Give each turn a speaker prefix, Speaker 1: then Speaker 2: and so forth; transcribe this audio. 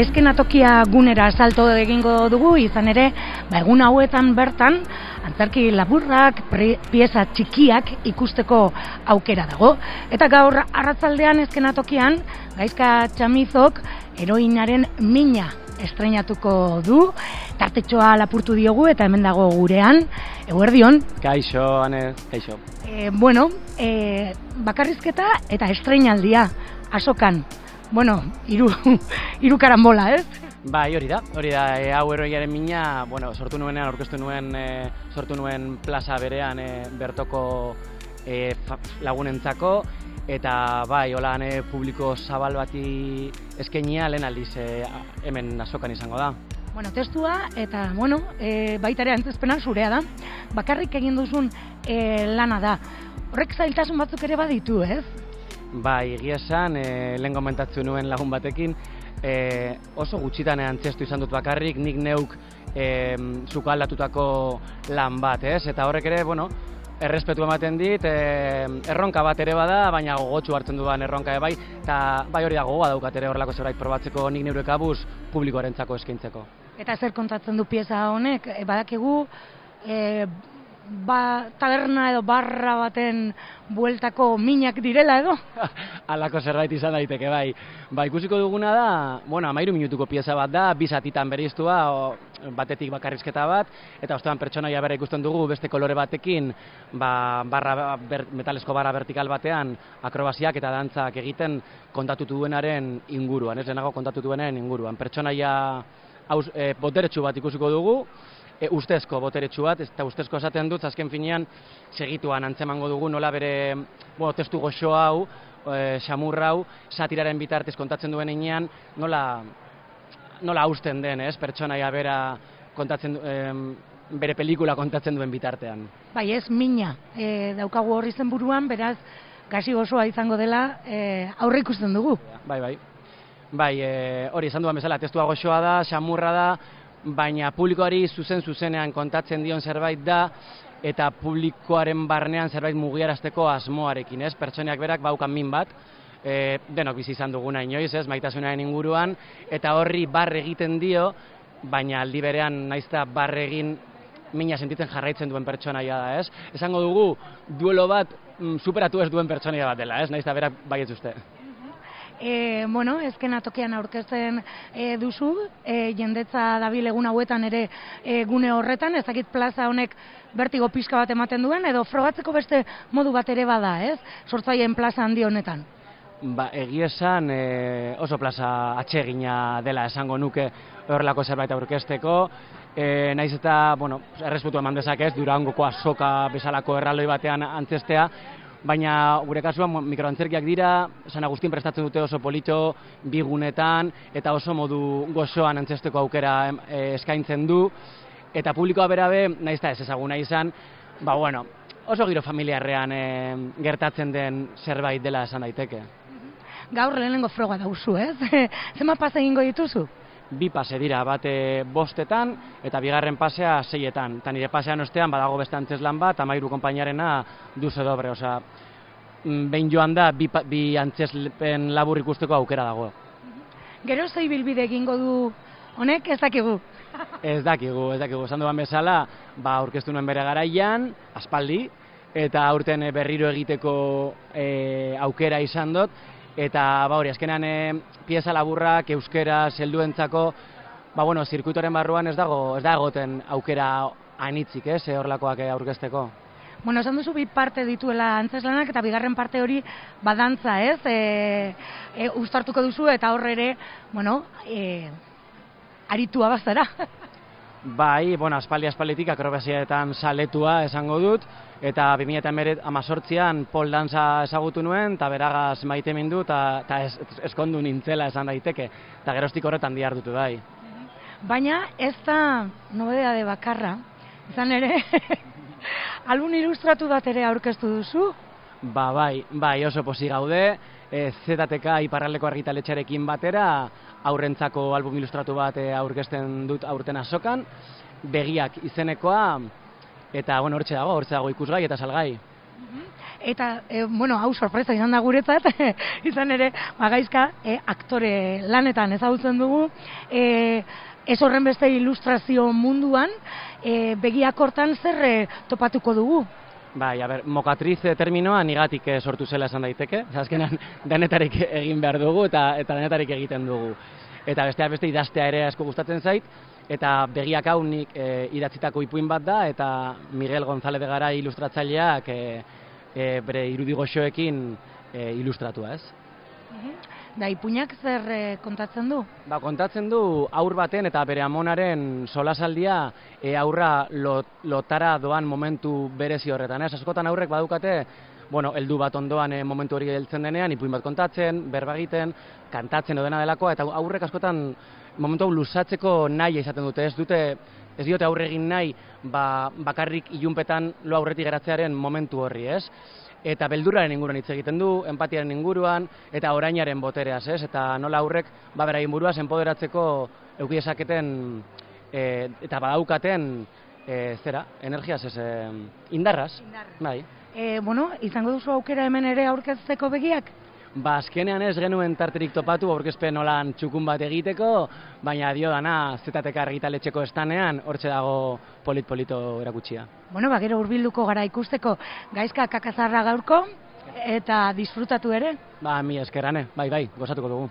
Speaker 1: eskenatokia gunera salto egingo dugu, izan ere, ba, egun hauetan bertan, antzerki laburrak, pre, pieza txikiak ikusteko aukera dago. Eta gaur arratzaldean eskenatokian, gaizka txamizok, heroinaren mina estrenatuko du, tartetxoa lapurtu diogu eta hemen dago gurean, eguerdion.
Speaker 2: Kaixo, ane, kaixo.
Speaker 1: E, bueno, e, bakarrizketa eta estrenaldia, asokan. Bueno, iru, iru karambola, ez?
Speaker 2: Bai, hori da, hori da, e, hau eroiaren mina, bueno, sortu nuenean, aurkeztu nuen, e, sortu nuen plaza berean e, bertoko e, lagunentzako, eta bai, holan e, publiko zabal bati eskenia lehen aldiz e, hemen azokan izango da.
Speaker 1: Bueno, testua eta bueno, e, baita ere antzezpena zurea da. Bakarrik egin duzun e, lana da. Horrek zailtasun batzuk ere baditu, ez?
Speaker 2: Bai, egia esan, e, lehen gomentatzu nuen lagun batekin, e, oso gutxitan antzestu izan dut bakarrik, nik neuk e, zukaldatutako lan bat, ez? Eta horrek ere, bueno, errespetu ematen dit, e, erronka bat ere bada, baina gogotsu hartzen dudan erronka bai, eta bai hori da gogoa daukat ere horrelako zerbait probatzeko nik neure kabuz publikoarentzako eskaintzeko.
Speaker 1: Eta zer kontatzen du pieza honek, badakigu, e, ba, taberna edo barra baten bueltako minak direla edo?
Speaker 2: Alako zerbait izan daiteke, bai. Ba, ikusiko duguna da, bueno, amairu minutuko pieza bat da, bizatitan beriztua, o, batetik bakarrizketa bat, eta ostean pertsonaia bera ikusten dugu beste kolore batekin, ba, barra, ber, metalesko barra vertikal batean, akrobasiak eta dantzak egiten kontatutu duenaren inguruan, ez denago kontatutu duenaren inguruan. Pertsonaia haus, e, boteretsu bat ikusiko dugu, e, ustezko boteretsu bat, eta ustezko esaten dut, azken finean, segituan antzemango dugu, nola bere, bueno, testu goxo hau, e, xamurra hau, satiraren bitartez kontatzen duen inean, nola, nola hausten den, ez, pertsonaia bera kontatzen e, bere pelikula kontatzen duen bitartean.
Speaker 1: Bai, ez mina e, daukagu horri zen buruan, beraz, gasi gozoa izango dela, e, aurre ikusten dugu.
Speaker 2: Bai, bai. Bai, e, hori esan duan bezala, testua goxoa da, xamurra da, baina publikoari zuzen zuzenean kontatzen dion zerbait da eta publikoaren barnean zerbait mugiarazteko asmoarekin, ez? Pertsoneak berak baukan min bat, e, denok bizi izan duguna inoiz, ez? Maitasunaren inguruan eta horri barre egiten dio, baina aldi berean naizta barre egin mina sentitzen jarraitzen duen pertsonaia da, ez? Esango dugu duelo bat mm, superatu ez duen pertsonaia bat dela, ez? Naizta berak baietz uste
Speaker 1: e, bueno, ezken atokean aurkezten e, duzu, e, jendetza dabil egun hauetan ere e, gune horretan, ezakit plaza honek bertigo pixka bat ematen duen, edo frogatzeko beste modu bat ere bada, ez? Sortzaien plaza handi honetan.
Speaker 2: Ba, esan e, oso plaza atsegina dela esango nuke horrelako zerbait aurkezteko, e, naiz eta, bueno, errespetu eman dezakez, durangoko azoka bezalako erraldoi batean antzestea, baina gure kasuan mikroantzerkiak dira, San Agustin prestatzen dute oso polito bigunetan eta oso modu gozoan antzesteko aukera e, eskaintzen du eta publikoa berabe, naiz ez ezaguna izan, ba bueno, oso giro familiarrean e, gertatzen den zerbait dela esan daiteke.
Speaker 1: Gaur lehenengo froga dauzu, ez? Zema pasa egingo dituzu?
Speaker 2: Bi pase dira, bate bostetan eta bigarren pasea seietan. Eta nire pasean ostean badago beste antzeslan bat, amairu konpainarena duze dobre, osea, mm, behin joan da, bi, bi antzespen labur ikusteko aukera dago.
Speaker 1: Gero zei bilbide egingo du honek ez dakigu?
Speaker 2: ez dakigu, ez dakigu. Esan duan bezala, ba, aurkeztu nuen bere garaian, aspaldi, eta aurten berriro egiteko e, aukera izan dut, eta ba hori azkenan e, pieza laburrak euskera helduentzako ba bueno zirkuitoren barruan ez dago ez dagoten aukera anitzik ez eh, horlakoak eh, aurkezteko
Speaker 1: Bueno, esan duzu bi parte dituela antzeslanak eta bigarren parte hori badantza, ez? E, e, ustartuko duzu eta horre ere, bueno, e, aritua bazara.
Speaker 2: Bai, bueno, aspaldi aspalditik akrobasiaetan saletua esango dut, eta 2018an pol danza ezagutu nuen, eta beragaz maite mindu, eta ez, eskondu nintzela esan daiteke, eta gerostik horretan diar dutu bai.
Speaker 1: Baina ez da nobedea de bakarra, izan ere, albun ilustratu bat ere aurkeztu duzu?
Speaker 2: Ba, bai, bai, oso posi gaude, e, ZTK iparraleko argitaletxarekin batera, aurrentzako album ilustratu bat e, aurkezten dut aurten azokan, begiak izenekoa, eta bueno, hortxe dago, hortxe dago ikusgai eta salgai.
Speaker 1: Eta, e, bueno, hau sorpresa izan da guretzat, izan ere, magaizka, e, aktore lanetan ezagutzen dugu, e, ez horren beste ilustrazio munduan, e, begiak hortan zer topatuko dugu?
Speaker 2: Bai, a ber, mokatriz terminoa nigatik eh, sortu zela esan daiteke. Azkenan denetarik egin behar dugu eta eta denetarik egiten dugu. Eta bestea beste idaztea ere asko gustatzen zait eta begiak hau nik e, idatzitako ipuin bat da eta Miguel González de Garay ilustratzaileak e, e, bere irudi goxoekin e, ilustratua, ez?
Speaker 1: Da, ipuinak zer e, kontatzen du?
Speaker 2: Ba, kontatzen du aur baten eta bere amonaren solasaldia e, aurra lot, lotara doan momentu berezi horretan. Ez, askotan aurrek badukate, bueno, heldu bat ondoan e, momentu hori heltzen denean, ipuin bat kontatzen, berba egiten, kantatzen odena delakoa, eta aurrek askotan momentu hau lusatzeko nahi izaten dute, ez dute, ez diote aurre egin nahi, ba, bakarrik ilunpetan lo aurretik geratzearen momentu horri, ez? Eta beldurraren inguruan hitz egiten du, empatiaren inguruan eta orainaren botereaz, ez? Eta nola aurrek ba beraien buruaz enpoderatzeko eduki dezaketen e, eta badaukaten e, zera, energiaz ez, e, indarraz. Bai.
Speaker 1: E, bueno, izango duzu aukera hemen ere aurkezteko begiak?
Speaker 2: Ba, azkenean ez genuen tarterik topatu aurkezpen nolan txukun bat egiteko, baina dio dana zetatek argitaletxeko estanean, hortxe dago polit-polito erakutsia.
Speaker 1: Bueno, ba, gero urbilduko gara ikusteko gaizka kakazarra gaurko, eta disfrutatu ere?
Speaker 2: Ba, mi eskerane, bai, bai, gozatuko dugu.